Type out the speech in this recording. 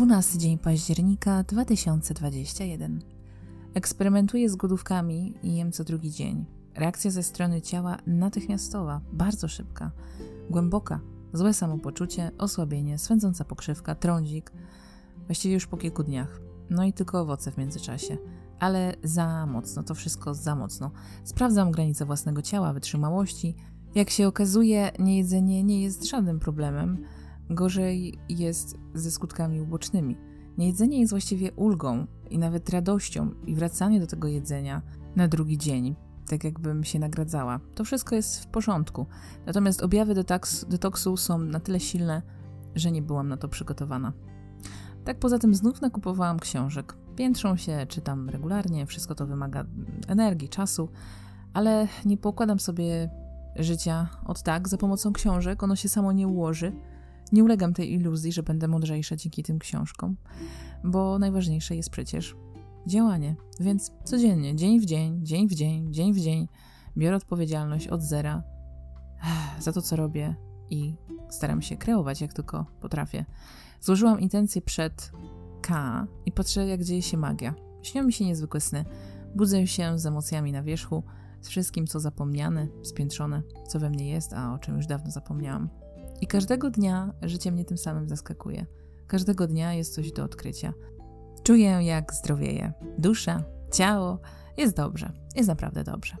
12 dzień października 2021. Eksperymentuję z głodówkami i jem co drugi dzień. Reakcja ze strony ciała natychmiastowa, bardzo szybka, głęboka, złe samopoczucie, osłabienie, swędząca pokrzywka, trądzik. Właściwie już po kilku dniach. No i tylko owoce w międzyczasie. Ale za mocno, to wszystko za mocno. Sprawdzam granice własnego ciała, wytrzymałości. Jak się okazuje, niejedzenie nie jest żadnym problemem. Gorzej jest ze skutkami ubocznymi. Niejedzenie jest właściwie ulgą i nawet radością i wracanie do tego jedzenia na drugi dzień, tak jakbym się nagradzała. To wszystko jest w porządku. Natomiast objawy detoksu, są na tyle silne, że nie byłam na to przygotowana. Tak poza tym znów nakupowałam książek. Piętrzą się, czytam regularnie, wszystko to wymaga energii, czasu, ale nie pokładam sobie życia od tak za pomocą książek, ono się samo nie ułoży nie ulegam tej iluzji, że będę mądrzejsza dzięki tym książkom, bo najważniejsze jest przecież działanie. Więc codziennie, dzień w dzień, dzień w dzień, dzień w dzień biorę odpowiedzialność od zera za to, co robię i staram się kreować, jak tylko potrafię. Złożyłam intencje przed K i patrzę, jak dzieje się magia. Śnią mi się niezwykłe sny. Budzę się z emocjami na wierzchu, z wszystkim, co zapomniane, spiętrzone, co we mnie jest, a o czym już dawno zapomniałam. I każdego dnia życie mnie tym samym zaskakuje. Każdego dnia jest coś do odkrycia. Czuję, jak zdrowieje. Dusza, ciało, jest dobrze, jest naprawdę dobrze.